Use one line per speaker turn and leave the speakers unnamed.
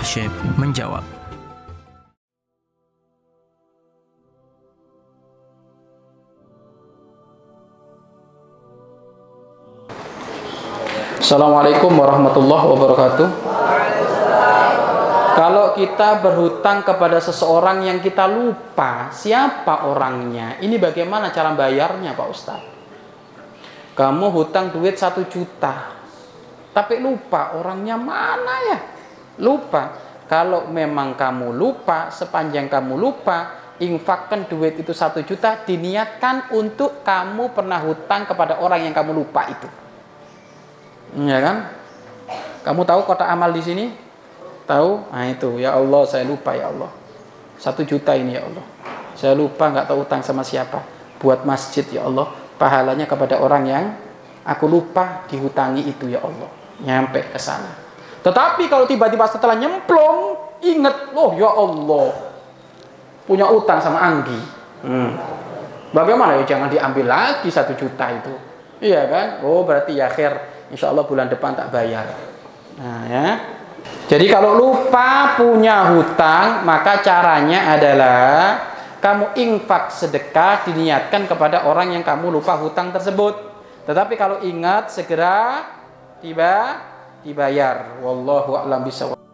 Syekh menjawab.
Assalamualaikum warahmatullahi wabarakatuh. Kalau kita berhutang kepada seseorang yang kita lupa siapa orangnya, ini bagaimana cara bayarnya Pak Ustadz? Kamu hutang duit satu juta, tapi lupa orangnya mana ya? Lupa. Kalau memang kamu lupa, sepanjang kamu lupa, infakkan duit itu satu juta, diniatkan untuk kamu pernah hutang kepada orang yang kamu lupa itu. Ya kan? Kamu tahu kotak amal di sini? Tahu? Nah itu, ya Allah saya lupa ya Allah. Satu juta ini ya Allah. Saya lupa nggak tahu utang sama siapa. Buat masjid ya Allah. Pahalanya kepada orang yang aku lupa dihutangi itu ya Allah. Nyampe ke sana. Tetapi kalau tiba-tiba setelah nyemplung, ingat, oh ya Allah, punya utang sama Anggi. Hmm. Bagaimana ya jangan diambil lagi satu juta itu. Iya kan? Oh berarti ya akhir insya Allah bulan depan tak bayar. Nah ya. Jadi kalau lupa punya hutang, maka caranya adalah kamu infak sedekah diniatkan kepada orang yang kamu lupa hutang tersebut. Tetapi kalau ingat segera tiba dibayar. Wallahu a'lam bishawab.